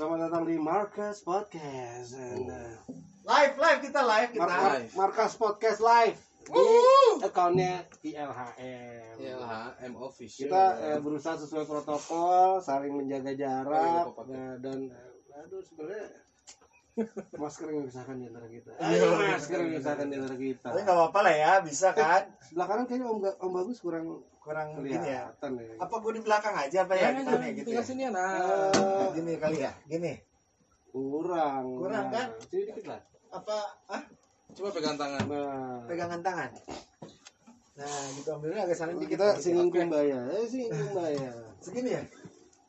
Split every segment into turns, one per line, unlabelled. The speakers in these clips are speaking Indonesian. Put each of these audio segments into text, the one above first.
Selamat datang di Marcus Podcast. And, uh,
Live, live kita live kita.
Mar-
Live.
Marcus Podcast live di akunnya ILHM.
ILHM official.
Kita eh, berusaha sesuai protokol, saling menjaga jarak
Oh, iya,
eh, dan eh, aduh sebenarnya masker yang memisahkan di antara kita.
Iya,
Ayo, masker yang memisahkan di antara kita.
Tapi nggak apa-apa lah ya, bisa kan?
Sebelah kanan kayaknya Om, Om Bagus kurang
Kurang gini ya.
kelihatan ya.
Apa gue di belakang aja apa ya?
Jangan,
Kita nih gitu
tinggal
ya.
sini ya, nah.
Gini kali ya, gini.
kurang.
Kurang,
Nah,
kan?
Sini dikit lah.
Apa? Ah,
Coba pegang tangan.
Nah,
pegangan tangan. Nah, gitu ambilnya agak saling dikit.
kita singgung kumbaya. Eh, singgung kumbaya.
Segini ya?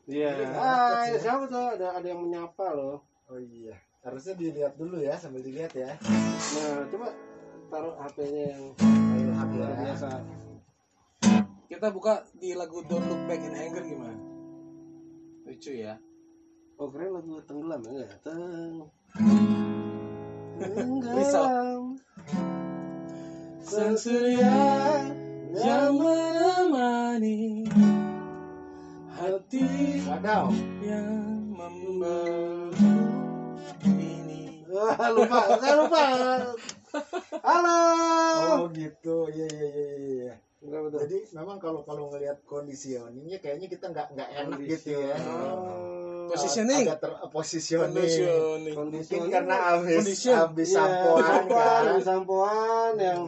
Iya.
Nggak
Ah,
sih.
siapa tuh? Ada ada yang menyapa loh.
Oh iya. Harusnya dilihat dulu ya, sambil dilihat ya.
Nah, coba taruh HP-nya yang
Ayo, HP
luar
ya.
biasa.
Kita buka di lagu Don't Look Back in Anger gimana? Lucu ya.
Oh, keren lagu tenggelam ya enggak? Teng. Tenggelam.
Sang surya yang menemani hati
Wadaw.
yang membeluk ini.
Wah, lupa, saya lupa. Halo.
Oh gitu, iya iya iya iya,
betul.
Jadi memang kalau kalau ngelihat kondisioningnya kayaknya kita nggak nggak enak gitu ya.
Oh.
Positioning.
Agak ter positioning.
Conditioning.
Kondisi
Mungkin karena habis
Condition.
habis
Iya,
sampoan
sampoan,
kan.
habis sampoan yang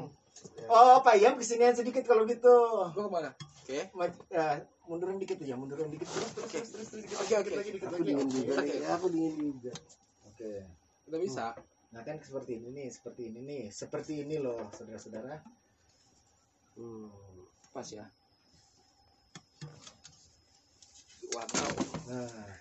Oh, Pak Iam kesinian sedikit kalau gitu.
Gua ke mana? Oke.
Maj- eh, mundurin dikit aja, mundurin dikit. Terus terus terus terus, terus dikit
Oke,
lagi,
oke.
dikit lagi, dikit
aku
lagi.
dingin juga.
Oke.
Ya, aku dingin juga.
Oke.
Udah bisa.
Nah kan seperti ini nih, seperti ini nih, seperti ini loh, saudara-saudara.
Hmm.
Pas ya. Wow.
Nah,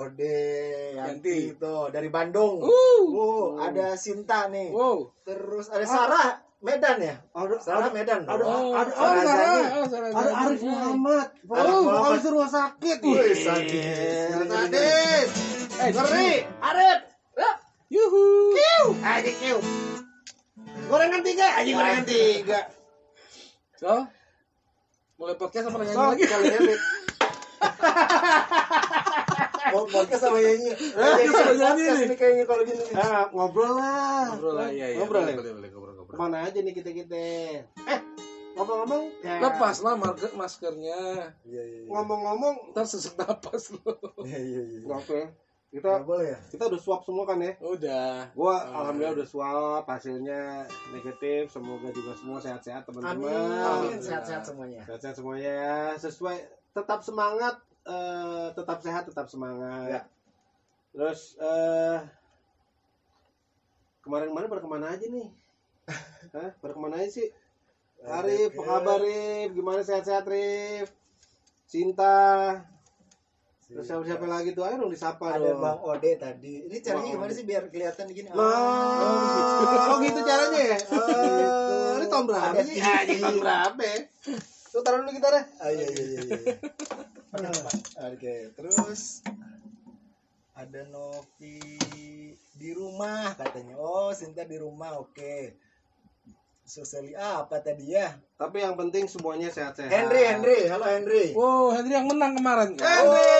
Ode ya,
Yanti.
Yanti itu dari Bandung.
Uh.
Oh, ada Sinta nih.
Wow.
Terus ada Sarah Medan ya?
ada
Sarah Medan.
ada-
Oh,
ada-
oh, Sarah. Oh,
ada. Arif Muhammad. Oh,
Muhammad.
habis rumah sakit.
Wih, sadis.
Sadis.
Eh,
Ngeri. Arif.
Yuhu.
Aja kiu. Gorengan tiga, aja gorengan tiga.
So, mulai podcast apa nyanyi
So,
lagi?
Mau podcast sama
sama Yanyi
podcast
nih.
nih kayaknya kalau gini nih.
ah, ngobrol lah.
Ngobrol lah, iya, iya.
Ngobrol
Boleh,
ya?
boleh, boleh, ngobrol, ngobrol.
Ke mana aja nih kita kita? Eh, ngomong-ngomong, ya,
Lepas lah market maskernya.
Iya, iya. iya.
ngomong-ngomong,
Ntar sesak napas lo.
Iya, iya, iya.
oke, kita
Nggak boleh ya?
kita udah swab semua kan ya?
Udah.
Gua
Oh,
alhamdulillah
iya.
udah swab, hasilnya negatif. Semoga juga semua sehat-sehat teman-teman.
Amin. Sehat-sehat semuanya.
Sehat-sehat semuanya ya. Sesuai, tetap semangat, eh, tetap sehat, tetap semangat.
Ya.
Terus eh kemarin-kemarin pada ke mana aja nih? Hah? Pada ke mana aja sih? Arif, apa kabar Rif? Gimana sehat-sehat Rif? Cinta. Terus siapa-siapa lagi tuh? Ayo dong disapa
Ada
dong.
Bang Ode tadi. Ini caranya
Bang
gimana
Ode.
sih biar kelihatan gini?
Nah, oh gitu caranya ya? Eh, ini tahun berapa sih? Ini tahun berapa ya? Tuh taruh dulu gitarnya.
Ah, iya, iya, iya, iya. Oke, terus ada Novi di rumah katanya. Oh, Sinta di rumah. Oke. Sosiali apa tadi ya?
Tapi yang penting semuanya sehat-sehat.
Henry, Henry. Halo Henry.
Wow, Henry yang menang kemarin.
Henry.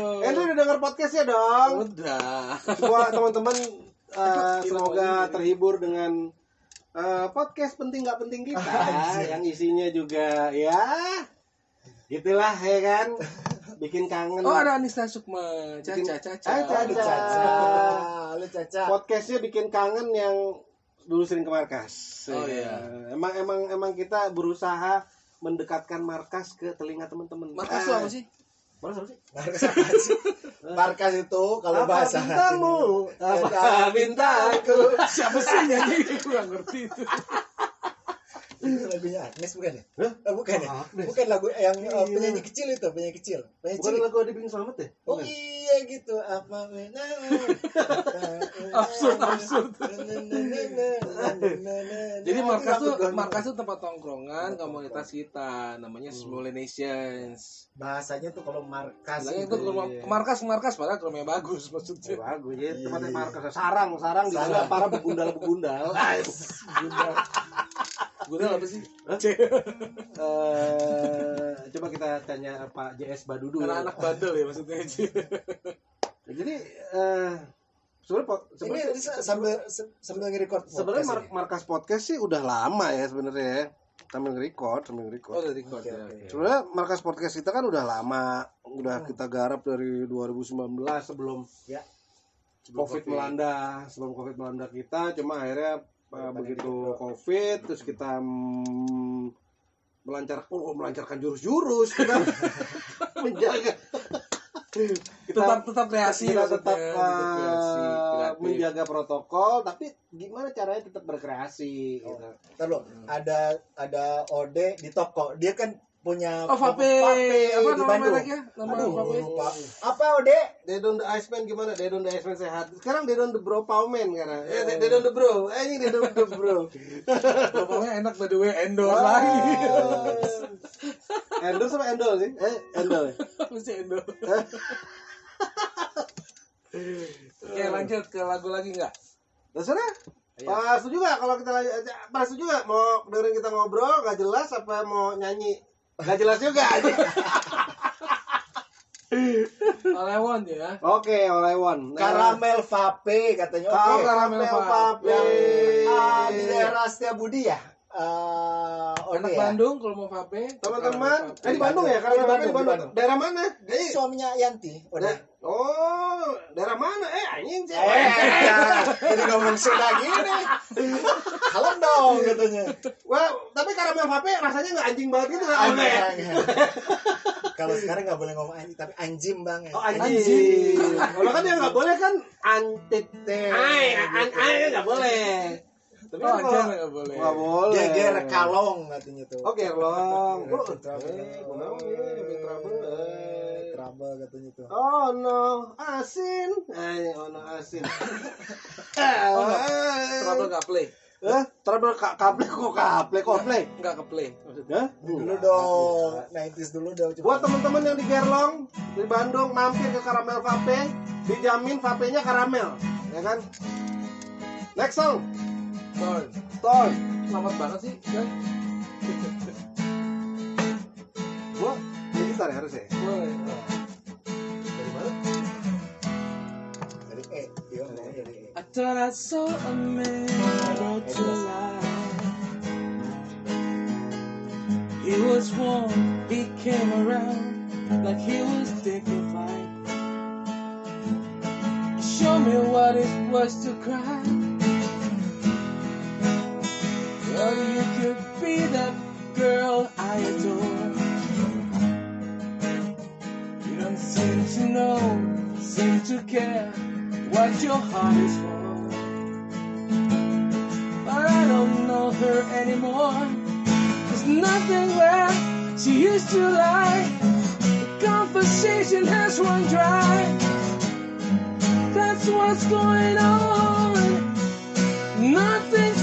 Oh.
Henry udah denger podcastnya dong.
Udah.
Semua teman-teman
Gila,
semoga terhibur dengan eh, podcast penting nggak penting kita yang isinya juga ya gitulah ya kan bikin kangen
Oh, ada Anissa Sukma. Caca,
Bikin-
Caca.
Caca,
Halo
Caca.
Caca. Halo Caca.
podcastnya bikin kangen yang dulu sering ke markas
Oh,
Ya.
iya.
emang emang emang kita berusaha mendekatkan markas ke telinga teman-teman
Markas
Ah,
apa sih?
Markas apa sih
Markas apa sih? Markas itu kalau
Apa
bahasa
bintangmu apa
Apa
bintangku
Siapa sih nyanyi? Gue gak ngerti itu.
Itu lagunya Agnes bukan ya?
Hah?
Eh, bukan ya?
Agnes.
Bukan lagu yang
Iya.
penyanyi kecil itu, penyanyi kecil. Penyanyi
bukan
kecil.
lagu Adi Bing Selamat ya
Oh
Bukan?
iya gitu apa
Absurd, absurd. Jadi markas tuh markas tuh tempat tongkrongan komunitas kita namanya Small Nations.
bahasanya tuh kalau markas
Bilangnya
itu
itu
iya.
markas markas padahal rumahnya bagus
Ya,
maksudnya.
bagus ya tempatnya markas sarang sarang di sana para begundal begundal
Gue apa sih?
Eh, coba kita tanya Pak JS Badudu ya.
Anak-anak bandel ya maksudnya
jadi eh sebenarnya
ini
sebenarnya
sambil sambil nge-record
sebenarnya
podcast
mar- markas podcast sih udah lama ya sebenarnya ya sambil record sambil
Oh,
record
dari record
Oke,
ya.
oke.
sebenarnya markas podcast kita kan udah lama udah kita garap dari 2019 sebelum
Ya.
Sebelum
COVID, melanda sebelum COVID melanda kita cuma akhirnya uh, begitu
itu.
COVID terus kita mm, melancar oh, melancarkan jurus-jurus kita menjaga kita
Tetap tetap kreasi
kita tetap uh,
tetap kreasi, kreatif.
menjaga protokol tapi gimana caranya tetap berkreasi
Oh.
gitu.
Ntar lo, ada ada Ode di toko. Dia kan punya
Oh, Vape. Apa
di
nama
Bandung.
mereknya? Nama
Aduh,
Vape?
lupa. Apa Ode?
Dedon the Iceman gimana? Dedon the Iceman sehat. Sekarang Dedon the Bro Paumen sekarang. Eh, Dedon the Bro. Eh, ini Dedon the Bro.
Bapaknya enak by the way endorse lagi.
Endol sama endol sih? Eh, ya?
Apa sih endorse? Oke lanjut ke lagu lagi nggak?
Terserah.
Iya.
Pas setuju gak kalau kita lanjut? Pas setuju gak mau dengerin kita ngobrol gak jelas apa mau nyanyi? Gak jelas juga.
Alewon ya.
Oke, all I want. Nah,
Karamel Vape katanya. Oke.
Karamel
Karamel
Vape.
Yang ah, di daerah Setiabudi ya? Ah, Ode
Anak
ya?
Bandung kalau mau vape.
Teman-teman,
Vape.
eh di Bandung ya?
Di
Karena
Bandung,
di
di
Bandung.
Bandung.
Daerah mana? Eh,
suaminya Yanti. Ode.
Oh, daerah mana? Eh, anjing sih.
Eh, jadi ngomong Sunda gini. Halo dong katanya.
Wah, tapi karamel vape rasanya nggak anjing banget gitu
Anjing.
aneh.
Kalau sekarang nggak boleh ngomong anjing, tapi anjing bang ya.
Oh anjing. Kalau kan yang nggak boleh kan antit.
Teh.
Ay, an ay nggak boleh. Tapi
Oh,
kan kalau
nggak boleh.
nggak boleh.
geger kalong katanya tuh
Oke, long.
Geger
Oh,
trouble.
ya, big trouble. Eh.
trouble katanya tuh
Oh no, asin. Eh, oh no, asin.
Oh, nggak. Trouble nggak play.
Eh, trouble ka kaple kok kaple kople.
Nggak ke play.
Maksudnya?
dulu dong 90s dulu dong coba
Buat teman-teman yang di Gerlong di Bandung mampir ke Karamel Vape, dijamin vape-nya karamel, ya kan? Next song,
Torn.
Torn.
Selamat banget sih, kan?
Gua main gitar ya harusnya.
Boleh.
Dari mana?
dari E iya dari E
I thought I saw a man brought to life. He was warm, he came around like he was dignified. Show me what it was to cry. Well, you could be that girl I adore. To know, seem to care what your heart is for. But I don't know her anymore. There's nothing left she used to lie. The conversation has run dry. That's what's going on. Nothing's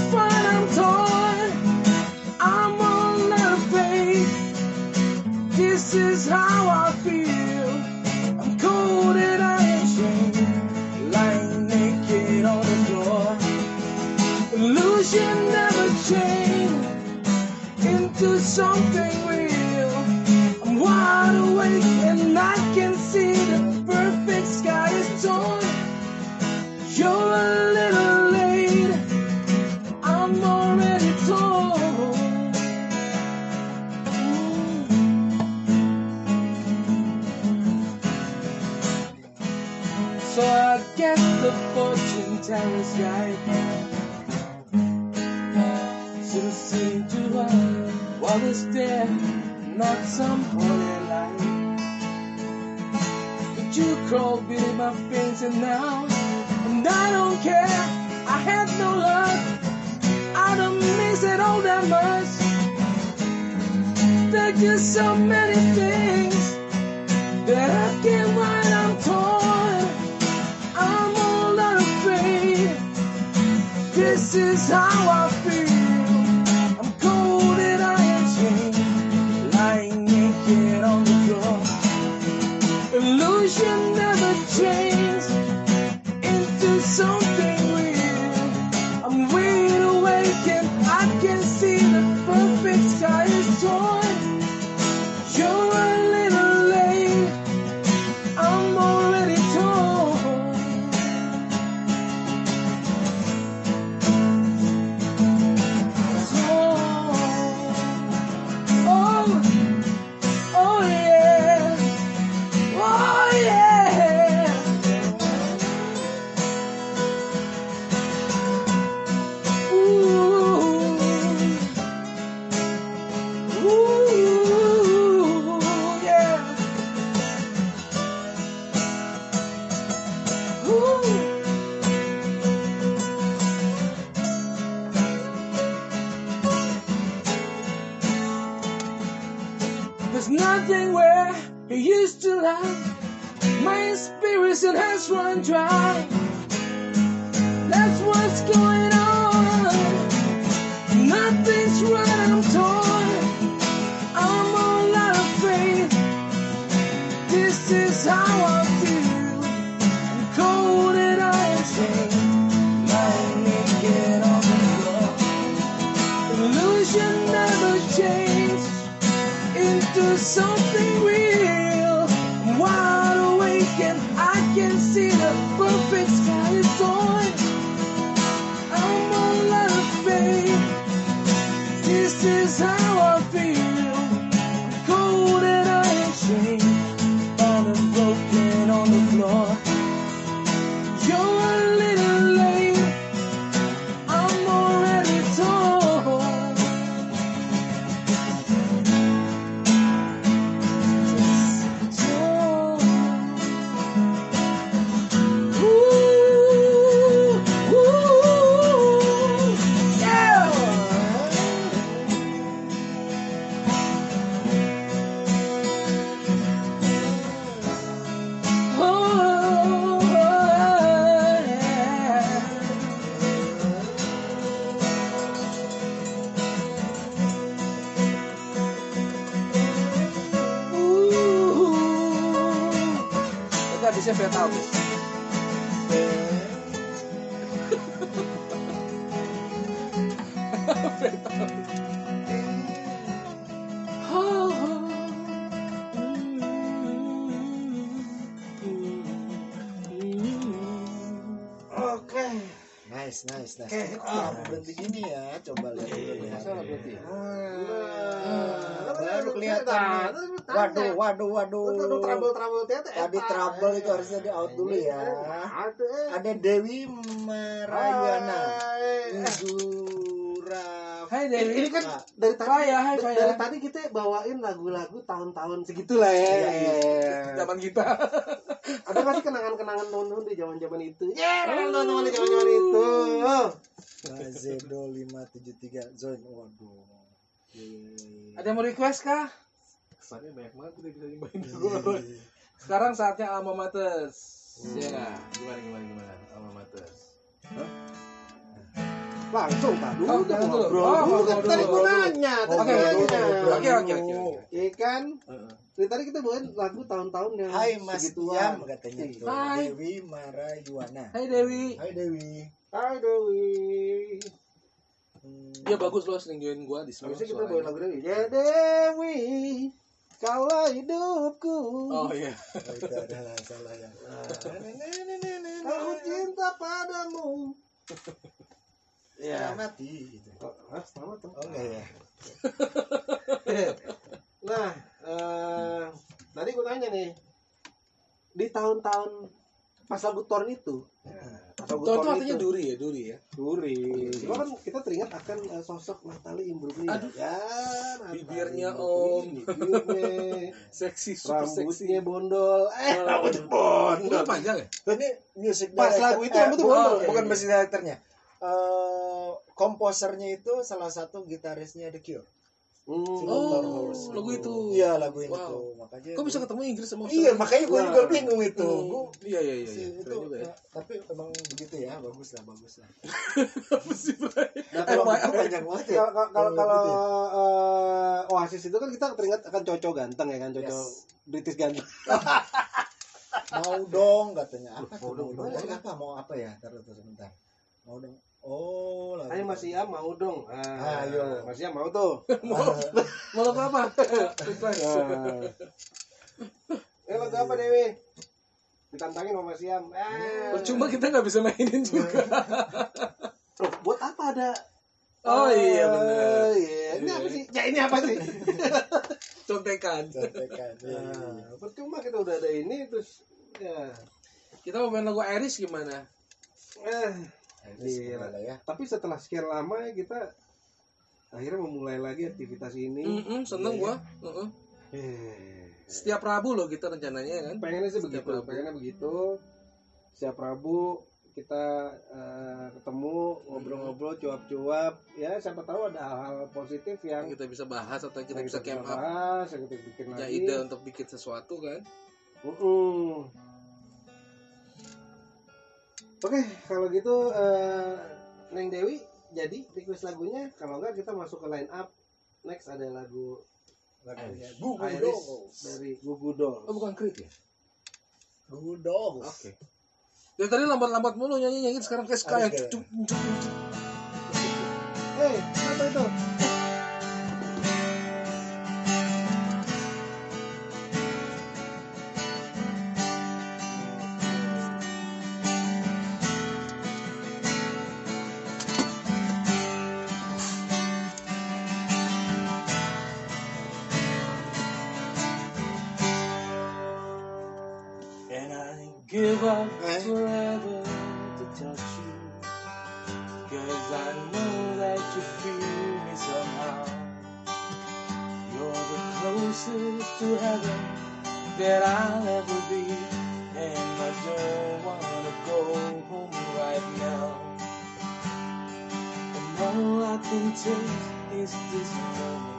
into something real. I'm wide awake and I can see the perfect sky is on. I'm all out of faith. This is how
Nice, nice, nice.
Oke,
Ini kok
ah.
berhenti gini ya? Coba lihat dulu ya.
Masalah?
Nah, baru kelihatan. nih. Waduh, waduh, waduh.
Aduh, trouble-trouble tete.
Tadi trouble itu harusnya di out dulu ya. Ada Dewi Marayana. Zura.
Hai
Ini,
Dewi.
ini kan
Nah,
dari tadi
Faya, hai,
dari tadi kita bawain lagu-lagu tahun-tahun segitulah ya.
Iya, iya.
Zaman kita.
Ada sih kenangan-kenangan tahun-tahun di zaman-zaman itu? Ya, tahun-tahun di zaman-zaman itu.
Mazedo 573 join. Waduh. Iya, iya, iya.
Ada yang mau request kah?
Kesannya banyak banget udah bisa nyobain
Iya, iya.
Sekarang saatnya alma maters. Ya nggak? Gimana gimana gimana alma maters.
Langsung dulu
Oh,
ngobrol
Oh,
dulu kan tadi gua nanya, tadi
Oke, oke,
nanya.
Oke oke oke. oke.
Iya kan?
Heeh.
Dari tadi kita bawain lagu tahun-tahun yang
Hai Mas
segituan.
Yam katanya tuh.
Hai.
Dewi Marayana.
Hai Dewi.
Hai Dewi.
Hai Dewi.
Hmm.
Dia bagus loh sering join gua di semua.
Habisnya kita bawain lagu Dewi. Ya Dewi, kaulah hidupku.
Oh iya.
Oh, itu adalah salah ya.
Aku cinta padamu.
Ya mati gitu.
Oh, ah, selamat dong.
Oh enggak ya.
Nah, eh, tadi gue tanya nih, di tahun-tahun pas lagu Torn itu, pas lagu
Tuh itu artinya
itu,
duri ya, duri ya.
duri. Cuma kan kita teringat akan eh, sosok Natalie Imbruglia.
Aduh.
Ya, Natalie
Bibirnya,
Imbruglia, Bibirnya,
Seksi, super seksi.
rambutnya bondol. Eh, rambutnya
Rambutnya
bondol.
panjang ya?
Ini music
Pas lagu itu
eh,
rambutnya
bukan,
bondol.
bukan music directornya. Eh komposernya itu salah satu gitarisnya The Cure. Motor
Oh,
Horse.
lagu itu.
Iya lagu
Wow.
tuh makanya.
Kok bisa ketemu Inggris sama
Iya makanya gue juga
Nah.
bingung itu.
Hmm.
Gua
Iya iya iya.
si
iya.
itu
juga ya.
ya, tapi emang begitu ya bagus lah bagus lah.
Apa sih, Bray?
Nah, kalau
FYI.
Panjang banget ya.
kalau kalau kalau
ya.
eh, Oasis itu kan kita teringat akan Coco ganteng ya kan Coco
Yes.
British ganteng.
mau dong katanya apa
Mau dong,
mau apa mau apa ya taruh sebentar mau dong oh lagu
Ayo Mas Iam mau dong. Ah,
Ayo.
Mas Iam mau tuh.
Mau lagu apa? Request.
Eh lagu apa Dewi? Ditantangin sama Mas Iam. Eh.
Percuma kita nggak bisa mainin juga.
Loh, buat apa ada?
Oh iya
Eh,
benar.
Iya. Ini apa sih? Ya ini apa sih?
Contekan.
contekan iya, iya, iya.
Nah, percuma kita udah ada ini terus ya.
Kita mau main lagu Iris gimana?
Eh, Gila.
boleh lah ya
tapi setelah sekian lama ya kita akhirnya memulai lagi aktivitas ini.
Mm seneng gua. Heeh.
Eh,
Setiap Rabu loh kita rencananya kan.
pengennya sih
Setiap
begitu,
Rabu.
pengennya begitu. Setiap Rabu kita eh, ketemu ngobrol-ngobrol cuap-cuap ya siapa tahu ada hal-hal positif yang
Yang kita bisa bahas atau kita
yang
bisa camp up.
bahas, yang kita bikin
Punya
lagi.
ide untuk bikin sesuatu kan.
Mm-mm. Oke, kalau gitu eh, Neng Dewi jadi request lagunya. Kalau enggak kita masuk ke line up. Next ada lagu
lagunya
Iris
Gugu
Iris
Dolls
dari Gugu Dolls.
Oh bukan Creed ya?
Gugu Dolls
Oke. Dari tadi lambat-lambat mulu nyanyi-nyanyi sekarang kayak Sky.
Eh, apa itu?
All I can take is this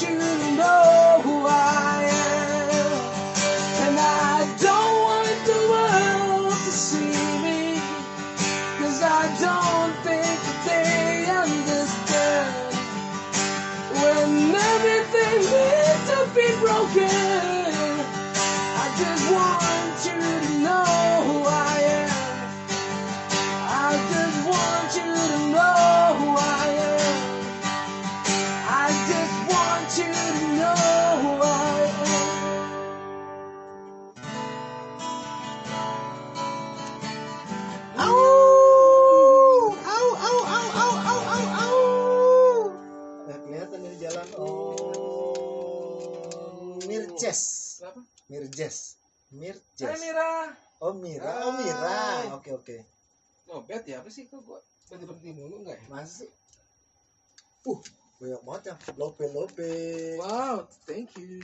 you
Oh,
Mira.
Oh, Mira. Oke, oke.
Ngobet ya apa sih kok gua berhenti berhenti mulu enggak ya?
Masa sih? Uh, banyak banget ya. Lope, lope.
Wow, thank you.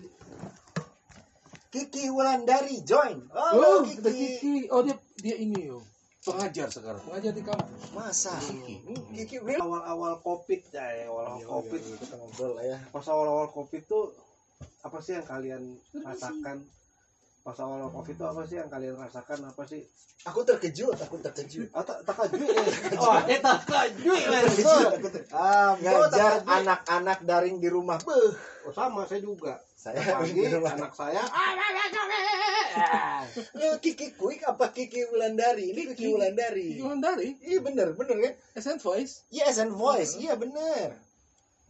Kiki Wulandari join.
Oh,
Oh, Kiki.
Kiki. Oh dia dia ini yo. Pengajar sekarang, pengajar di kampus.
Masa?
Kiki.
Kiki real.
Awal-awal covid ya, awal-awal
Iya,
covid.
iya, kita ngobrol lah ya.
Pas awal-awal covid tuh apa sih yang kalian rasakan? Pas awal-awal covid tuh apa sih yang kalian rasakan? Apa sih?
Aku terkejut, aku terkejut.
Ah, tak takajui ya. Oh, eh takajui lah.
Terkejut, aku ter-
Ah,
Ngajar anak-anak daring di rumah. Beuh.
Oh, sama saya juga.
Saya
Pagi anak saya ah,
Ya, Kiki Quick apa Kiki Wulandari? Ini Kiki
Kiki.
Wulandari.
Gimana dari?
Iya bener, bener kan?
SN Voice.
Yes and voice, iya bener.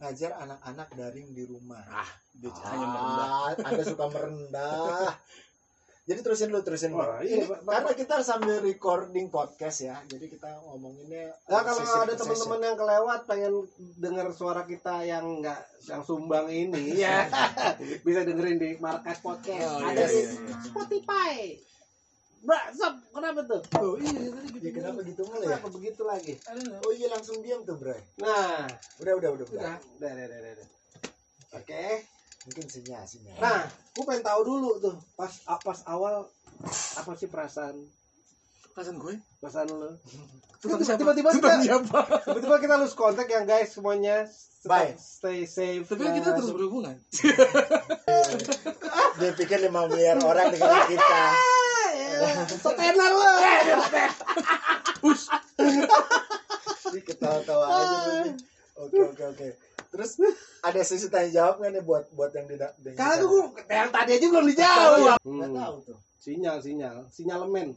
Ngajar anak-anak daring di rumah.
Ah, dia hanya merendah.
Ah, Anda suka merendah. Jadi terusin lu, terusin lu.
Wah, iya,
Ini karena kita sambil recording podcast ya, jadi kita ngomonginnya.
Nah, kalau
sesi
ada teman-teman yang kelewat pengen dengar suara kita yang enggak yang sumbang ini ya bisa dengerin di Market Podcast.
Oh,
ada
iya,
di
iya, iya.
Spotify. Bra, sob, kenapa tuh? Oh iya, tadi gitu.
Ya, kenapa gitu mulai ya?
Kenapa begitu lagi?
Oh iya langsung diam tuh, Bray.
Nah,
Udah, udah, udah, udah.
udah, udah, udah, udah, udah. Oke.
Mungkin sinyal, sinyal.
Nah, gue pengen tahu dulu tuh pas pas awal apa sih perasaan
Perasaan gue?
perasaan lo? Tiba-tiba kita-? Tiba-tiba kita lose kontak yang guys semuanya.
Bye.
Stay safe.
Tapi kan kita terus berhubungan.
Dia pikir 5 miliar orang dengan kita.
Setenar lo.
Ini ketawa-tawa aja. Oke, oke, oke. Terus ada sesi tanya jawab nggak nih buat buat yang tidak
Kagak gua yang tadi aja belum dijawab.
Nggak
Hmm.
tahu tuh.
Sinyal, sinyal, sinyalemen.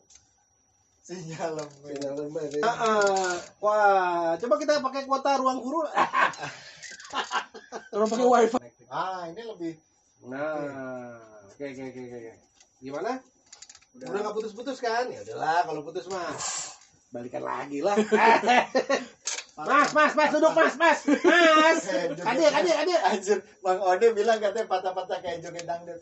Sinyal
Sinyalemen. Heeh. Wah, coba kita pakai kuota ruang guru.
Orang pakai wifi.
Ah, ini lebih
Nah, oke oke oke oke. Gimana?
Udah.
Udah nggak putus-putus kan? Ya udahlah kalau putus mah balikan lagi lah. mas, mas, mas duduk mas, mas, mas. Kadir, kadir, kadir.
Anjir, Bang Ode bilang katanya patah-patah kayak joget dangdut.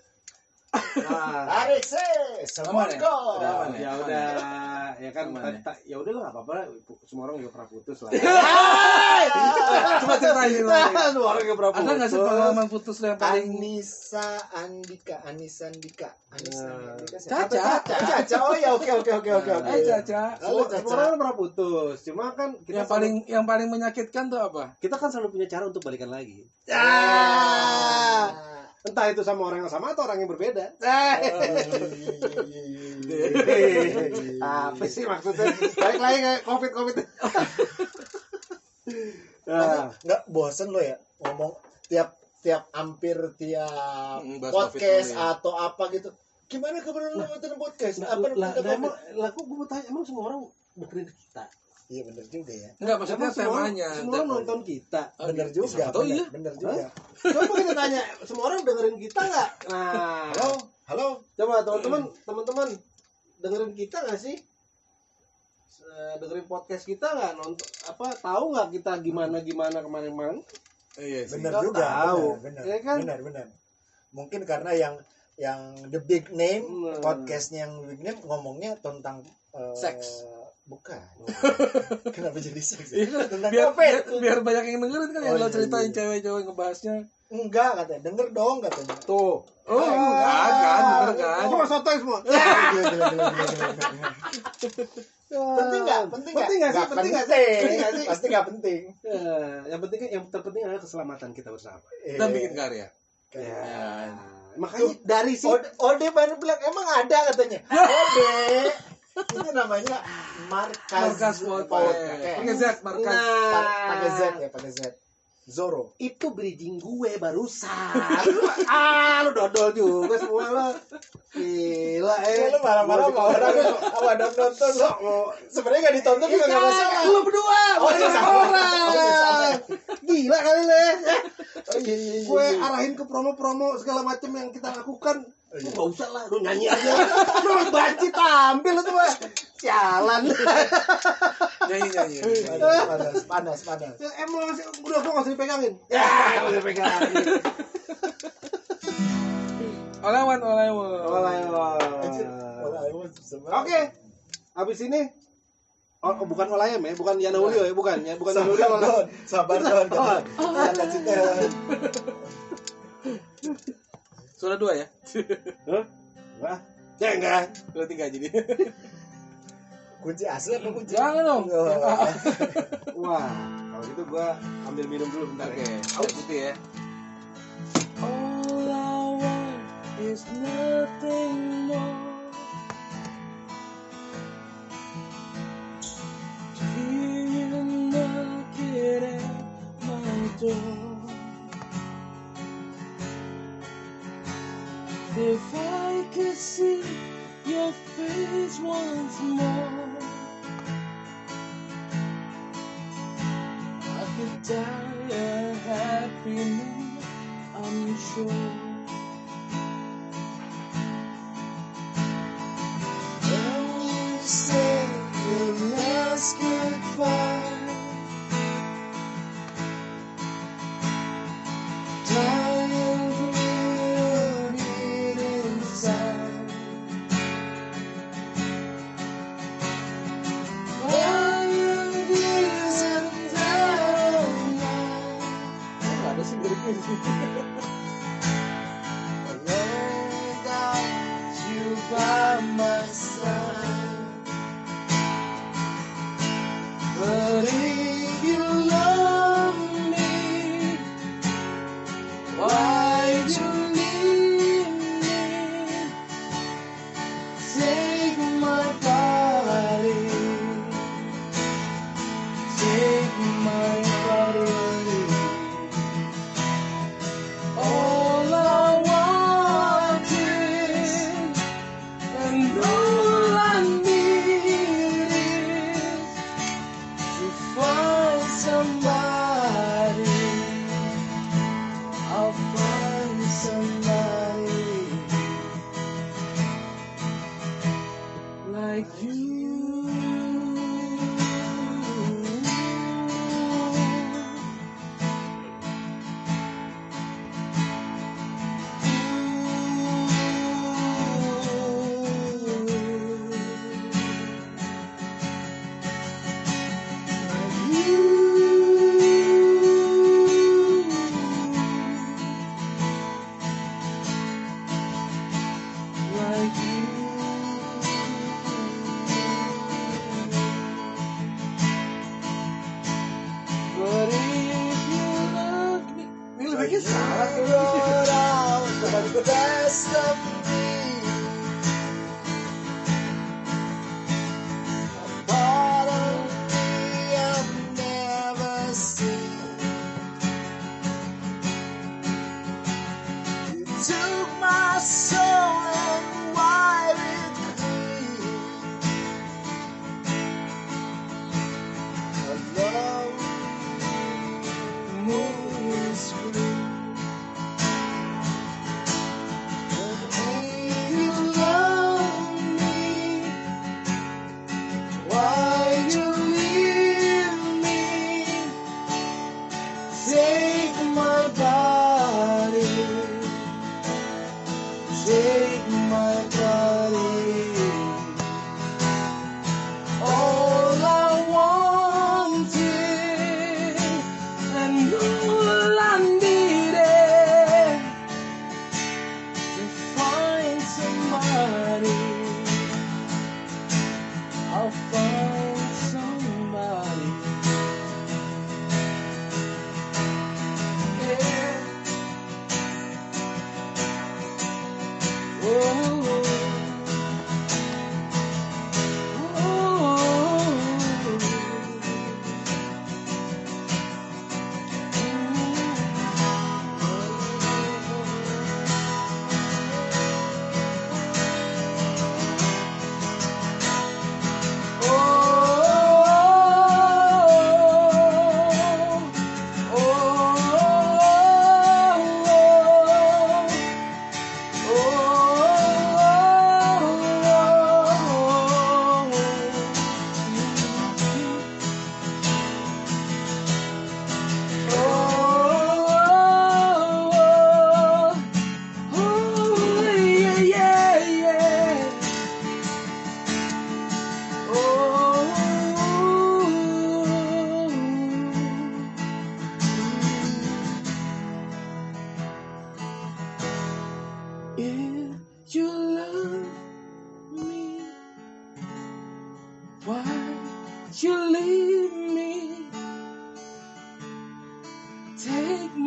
Nah,
Tarik se, semua
Aman ya?
go.
Udah
ya ya kan,
ya?
ya udah lah apa-apa lah. Semua orang juga pernah putus lah.
Coba ceritain.
Semua orang juga pernah putus.
Ada nggak sih pengalaman putus yang paling
Anissa Andika, Anissa Andika, Anissa
Nah.
Andika.
Caca.
Caca. Oh ya, oke oke oke oke oke.
Caca.
Semua, orang pernah putus. Cuma kan kita
Yang paling yang paling menyakitkan tuh apa?
kita kan selalu punya cara untuk balikan lagi.
Ah.
Entah itu sama orang yang sama atau orang yang berbeda. Apa sih maksudnya? Balik lagi kayak covid covid. Nah,
Nggak bosen lo ya ngomong tiap tiap hampir tiap
bahas
podcast
ya.
atau apa gitu. Gimana kabar lu nonton podcast?
lah,
Apa
lah, lah, emang,
COVID?
lah, kok gue mau tanya, emang semua orang dengerin kita?
Iya bener juga ya.
Enggak maksudnya
Emang semua
temanya.
Semua orang nonton kita.
Oh,
Bener
gitu.
juga.
Tahu
bener,
iya.
bener juga.
Coba kita tanya, semua orang dengerin kita nggak? Nah,
Halo, halo.
coba teman-teman, teman-teman dengerin kita nggak sih? Eh, dengerin podcast kita nggak nonton apa tahu nggak kita gimana gimana kemarin-kemarin
Iya sih.
Bener
Nggak
juga.
tahu.
Bener,
Ya
bener,
kan?
bener, bener. Mungkin karena yang yang the big name
Bener.
podcastnya yang big name ngomongnya tentang eh,
Seks.
Bukan. Kenapa jadi seks?
Iya kan,
Tentang
biar,
COVID.
biar, biar banyak yang dengerin kan yang
Oh,
lo
iya,
ceritain
iya.
cewek-cewek ngebahasnya.
Enggak katanya. Denger dong katanya.
tuh
Oh, enggak kan, bener kan?
semua sotoy semua
Gila, gila, gila, gila, gila, gila. Penting nggak? Penting nggak?
penting nggak sih penting nggak sih
penting.
penting
Pasti nggak penting.
Ya, yang penting yang terpenting adalah keselamatan kita bersama
Dan
Iya.
bikin karya.
ya.
Ya.
makanya dari
Ode, Ode baru bilang emang ada katanya. Ode itu namanya markas
Markas podcast. Pakai Z, markas.
Nah.
pakai Z ya pakai Z. Zoro.
itu bridging gue barusan ah lu dodol juga semua lo gila eh
Eh, lu marah-marah sama orang sama ada nonton lu. Sebenarnya nggak ditonton juga nggak masalah.
lu berdua
Oh,
bukan
iya,
orang
Oh, iya,
gila kali le
Oh, iya, iya, iya,
gue
iya.
arahin ke promo-promo segala macam yang kita lakukan
Oh, iya.
Lu nggak usah lah, lu nyanyi aja. lu banci tampil itu mah. Jalan.
Nyanyi-nyanyi.
Panas, panas, panas, panas.
Ya, Emang masih udah gua nggak usah dipegangin. Ya, nggak usah dipegangin.
Olawan, olawan.
Anjir,
Oke, habis ini Oh, oh, bukan Olayam ya, bukan Yana Ulio ya, bukan ya, bukan Yana Ulio.
Sabar sabar don.
Oh.
Sudah dua ya?
Hah? Wah, ya enggak.
Sudah tiga jadi.
Kunci asli apa kunci?
Jangan dong.
Oh.
Wah, kalau gitu gua ambil minum dulu bentar
Oke,
ya.
air putih ya.
All I want is nothing more. To hear you at my door. If I could see your face once more, I could die a happy man. I'm sure. When you say your last goodbye, dying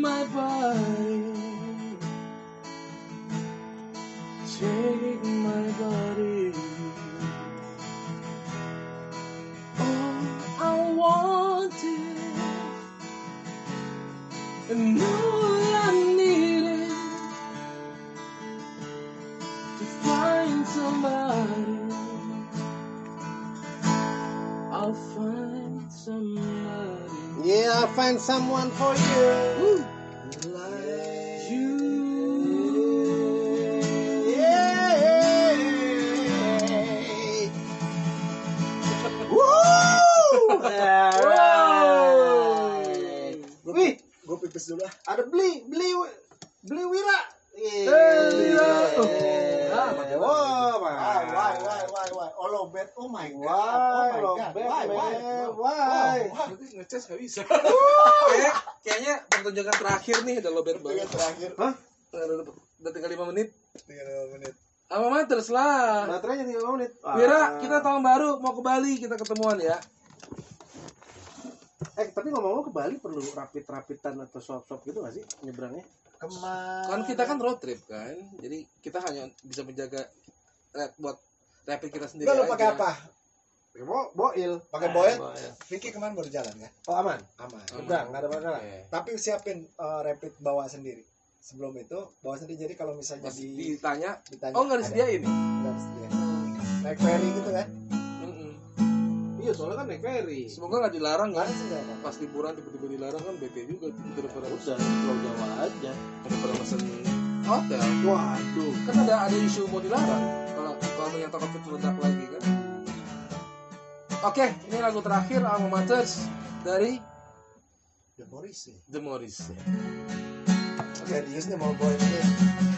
my body. Take my body.
All I wanted, and all I needed to find somebody. I'll find somebody.
Yeah, I'll find someone for you.
Bisa. Kayak- kayaknya pertunjukan terakhir nih udah lobet banget.
terakhir.
Hah?
Udah tinggal 5 menit.
Tinggal lima menit.
Alma Matters lah.
Baterainya tinggal 5 menit. Ah.
Wira, kita tahun baru mau ke Bali, kita ketemuan ya.
Eh, tapi ngomong-ngomong ke Bali perlu rapid-rapidan atau swap-swap gitu gak sih nyebrangnya?
Ke mana?
Kan kita kan road trip kan. Jadi kita hanya bisa menjaga rap buat rapid kita sendiri aja.
pakai apa?
Pakai bo boil.
Pakai boyet? Vicky kemarin baru jalan ya?
Oh, aman.
Aman.
Nyebrang, nggak ada masalah.
Oke.
Tapi siapin eh, rapid bawa sendiri. Sebelum itu bawa sendiri jadi kalau misalnya di
ditanya,
ditanya
oh nggak disediain nih?
Nggak disediain. Naik ferry gitu kan?
Iya, soalnya kan naik ferry.
Semoga nggak dilarang ya.
nggak apa-apa.
Pas liburan tiba-tiba dilarang kan bete juga daripada
Udah, Pulau Jawa aja.
daripada mesen hotel.
Waduh.
Kan ada ada isu mau dilarang kalau kalau ternyata covid meledak lagi kan. Oke, ini lagu terakhir Alma Matters dari
The Morrissey.
The Morris.
Serius nih mau boy ini.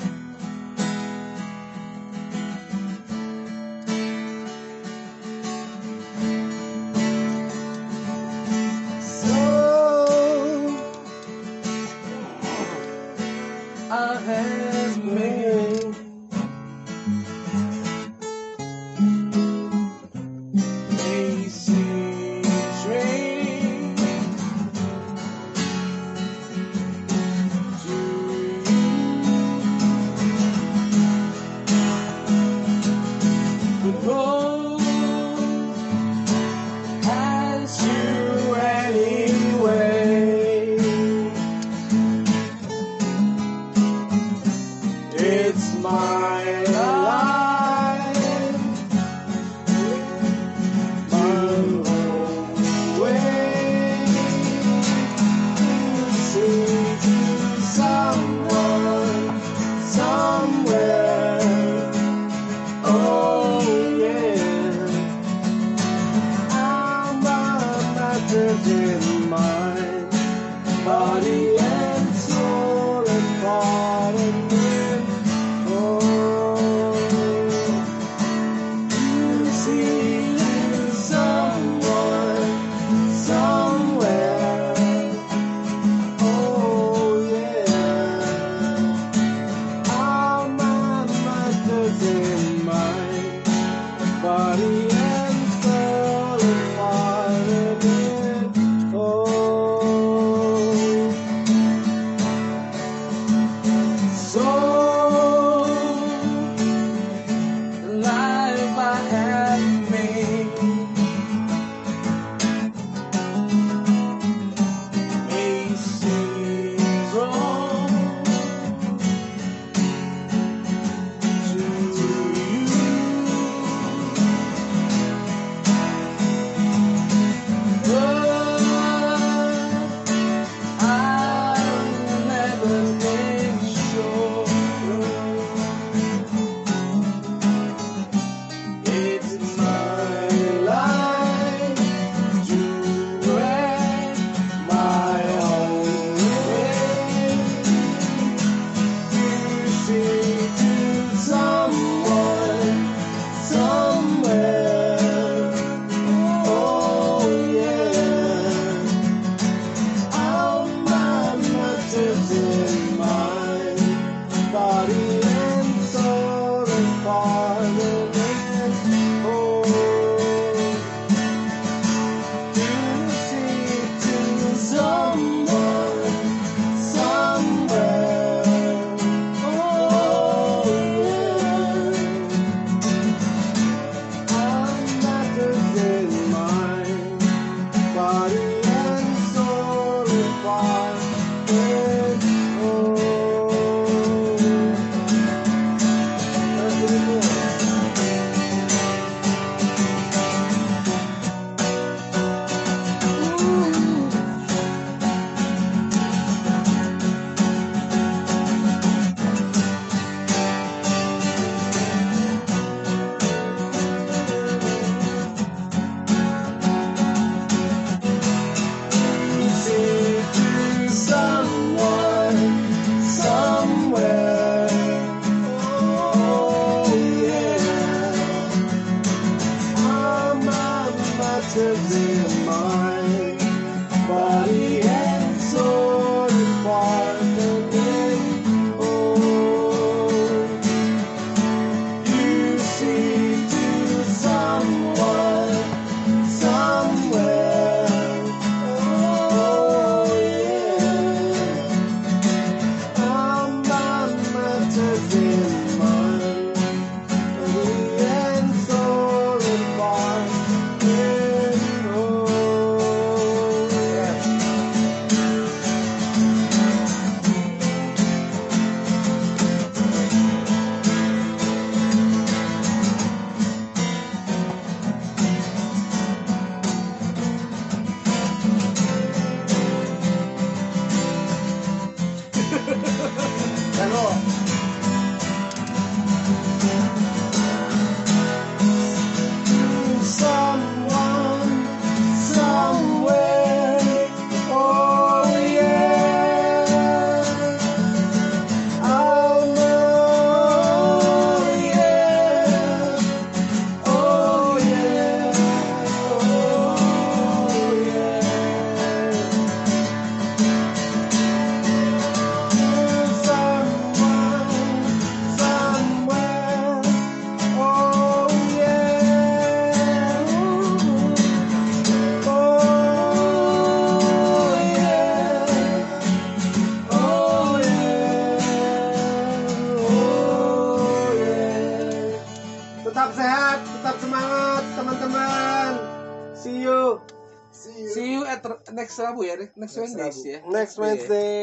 Next Next Wednesday
Rabu.
ya.
next Wednesday.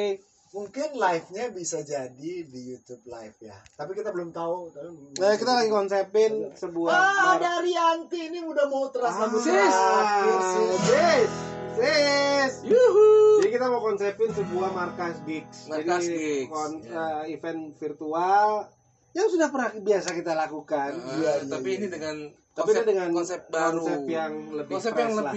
Mungkin live-nya bisa jadi di YouTube live ya. Tapi kita belum tahu. Tapi
Nah, kita lagi konsepin sebuah
Ah,
mar-
ada Rianti ini udah mau terasa
Ah,
sis.
sis, sis.
Yuhu.
Jadi kita mau konsepin sebuah markas gigs.
Markas
Jadi
gigs,
kon-
ya.
eh, event virtual yang sudah pernah biasa kita lakukan.
Iya, iya,
tapi
iya.
ini dengan
Tapi
konsep,
ini dengan
konsep baru.
konsep yang lebih
konsep
fresh
yang
lah.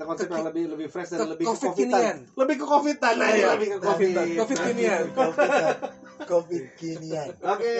Kita konsep
ke-
yang lebih lebih fresh dan lebih ke
COVID
covidan.
kinian.
Lebih ke covidan nah,
Iya,
lebih ke
COVID
covid.
COVID kinian.
Covid, Covid kinian.
Oke,